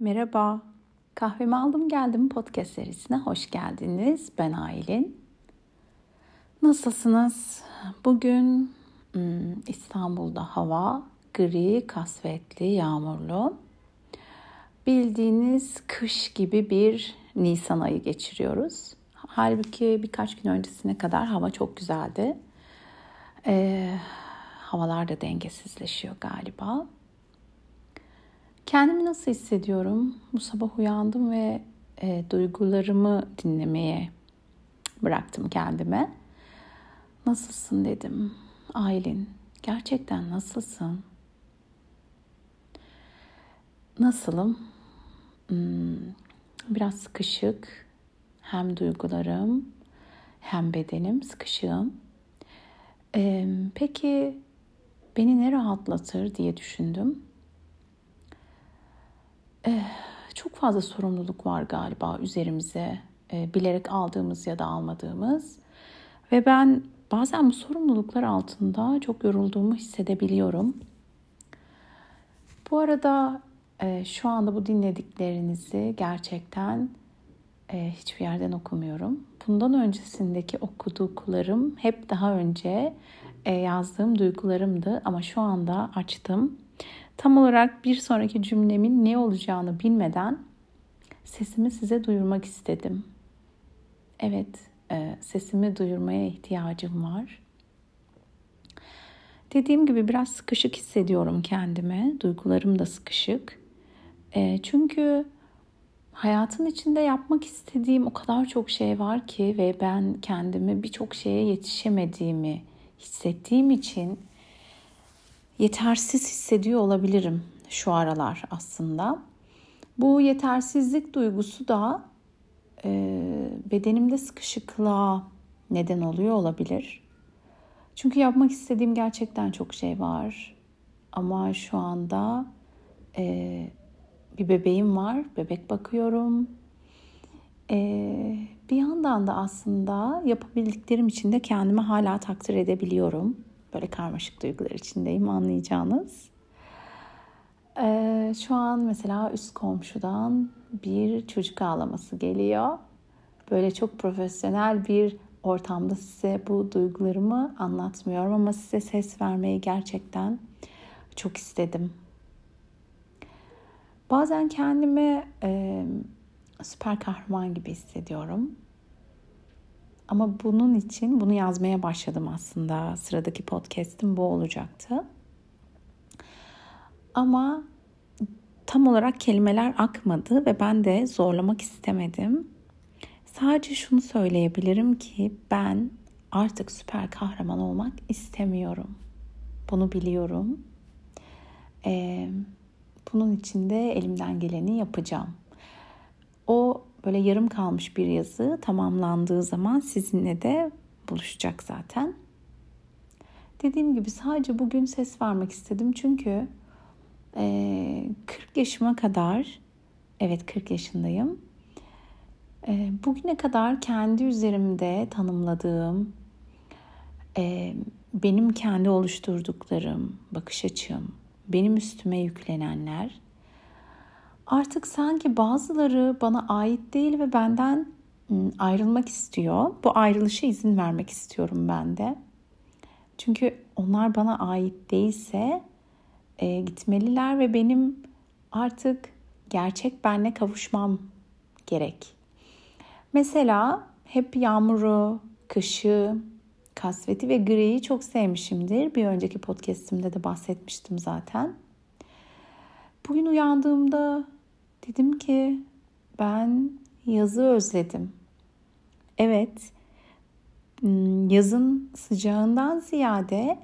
Merhaba, kahvemi aldım geldim podcast serisine hoş geldiniz. Ben Aylin. Nasılsınız? Bugün hmm, İstanbul'da hava gri, kasvetli, yağmurlu. Bildiğiniz kış gibi bir Nisan ayı geçiriyoruz. Halbuki birkaç gün öncesine kadar hava çok güzeldi. Ee, havalar da dengesizleşiyor galiba. Kendimi nasıl hissediyorum? Bu sabah uyandım ve e, duygularımı dinlemeye bıraktım kendime. Nasılsın dedim. Aylin, gerçekten nasılsın? Nasılım? Hmm, biraz sıkışık. Hem duygularım hem bedenim sıkışığım. Ee, peki beni ne rahatlatır diye düşündüm. Ee, çok fazla sorumluluk var galiba üzerimize e, bilerek aldığımız ya da almadığımız ve ben bazen bu sorumluluklar altında çok yorulduğumu hissedebiliyorum. Bu arada e, şu anda bu dinlediklerinizi gerçekten hiçbir yerden okumuyorum. Bundan öncesindeki okuduklarım hep daha önce yazdığım duygularımdı ama şu anda açtım Tam olarak bir sonraki cümlemin ne olacağını bilmeden sesimi size duyurmak istedim. Evet, e, sesimi duyurmaya ihtiyacım var. Dediğim gibi biraz sıkışık hissediyorum kendime. Duygularım da sıkışık. E, çünkü hayatın içinde yapmak istediğim o kadar çok şey var ki ve ben kendimi birçok şeye yetişemediğimi hissettiğim için yetersiz hissediyor olabilirim şu aralar aslında. Bu yetersizlik duygusu da e, bedenimde sıkışıklığa neden oluyor olabilir. Çünkü yapmak istediğim gerçekten çok şey var. Ama şu anda e, bir bebeğim var, bebek bakıyorum. E, bir yandan da aslında yapabildiklerim için de kendimi hala takdir edebiliyorum. Böyle karmaşık duygular içindeyim anlayacağınız. Ee, şu an mesela üst komşudan bir çocuk ağlaması geliyor. Böyle çok profesyonel bir ortamda size bu duygularımı anlatmıyorum ama size ses vermeyi gerçekten çok istedim. Bazen kendimi e, süper kahraman gibi hissediyorum. Ama bunun için bunu yazmaya başladım aslında. Sıradaki podcast'im bu olacaktı. Ama tam olarak kelimeler akmadı ve ben de zorlamak istemedim. Sadece şunu söyleyebilirim ki ben artık süper kahraman olmak istemiyorum. Bunu biliyorum. Ee, bunun için de elimden geleni yapacağım. O böyle yarım kalmış bir yazı tamamlandığı zaman sizinle de buluşacak zaten. Dediğim gibi sadece bugün ses vermek istedim çünkü e, 40 yaşıma kadar evet 40 yaşındayım. Bugüne kadar kendi üzerimde tanımladığım benim kendi oluşturduklarım, bakış açım, benim üstüme yüklenenler artık sanki bazıları bana ait değil ve benden ıı, ayrılmak istiyor. Bu ayrılışa izin vermek istiyorum ben de. Çünkü onlar bana ait değilse e, gitmeliler ve benim artık gerçek benle kavuşmam gerek. Mesela hep yağmuru, kışı, kasveti ve griyi çok sevmişimdir. Bir önceki podcastimde de bahsetmiştim zaten. Bugün uyandığımda Dedim ki ben yazı özledim. Evet, hmm, yazın sıcağından ziyade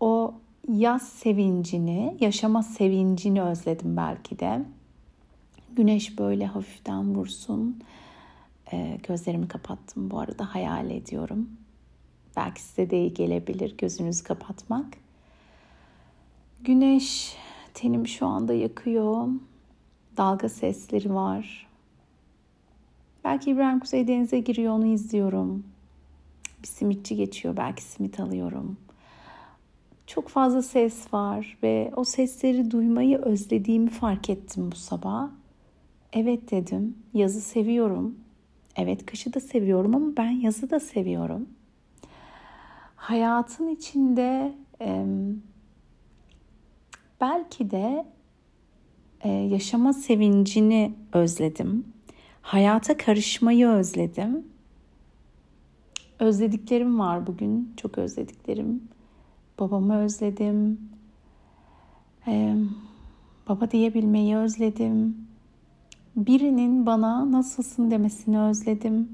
o yaz sevincini, yaşama sevincini özledim belki de. Güneş böyle hafiften vursun. Ee, gözlerimi kapattım bu arada hayal ediyorum. Belki size de iyi gelebilir gözünüzü kapatmak. Güneş tenim şu anda yakıyor dalga sesleri var. Belki İbrahim Kuzey Denize giriyor onu izliyorum. Bir simitçi geçiyor belki simit alıyorum. Çok fazla ses var ve o sesleri duymayı özlediğimi fark ettim bu sabah. Evet dedim. Yazı seviyorum. Evet kışı da seviyorum ama ben yazı da seviyorum. Hayatın içinde belki de yaşama sevincini özledim. Hayata karışmayı özledim. Özlediklerim var bugün. Çok özlediklerim. Babamı özledim. Ee, baba diyebilmeyi özledim. Birinin bana nasılsın demesini özledim.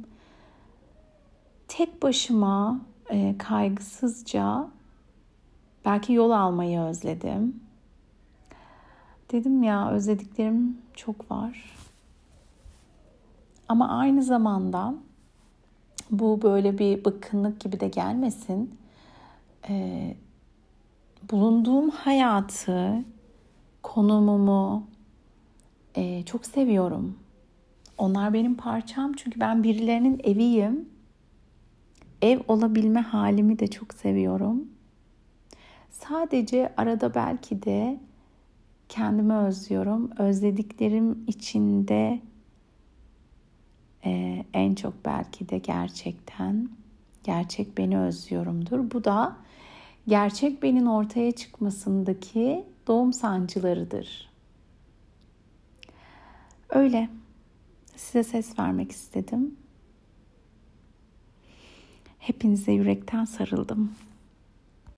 Tek başıma e, kaygısızca belki yol almayı özledim. Dedim ya özlediklerim çok var. Ama aynı zamanda bu böyle bir bıkkınlık gibi de gelmesin. Ee, bulunduğum hayatı, konumumu e, çok seviyorum. Onlar benim parçam çünkü ben birilerinin eviyim. Ev olabilme halimi de çok seviyorum. Sadece arada belki de kendimi özlüyorum. Özlediklerim içinde e, en çok belki de gerçekten gerçek beni özlüyorumdur. Bu da gerçek benin ortaya çıkmasındaki doğum sancılarıdır. Öyle size ses vermek istedim. Hepinize yürekten sarıldım.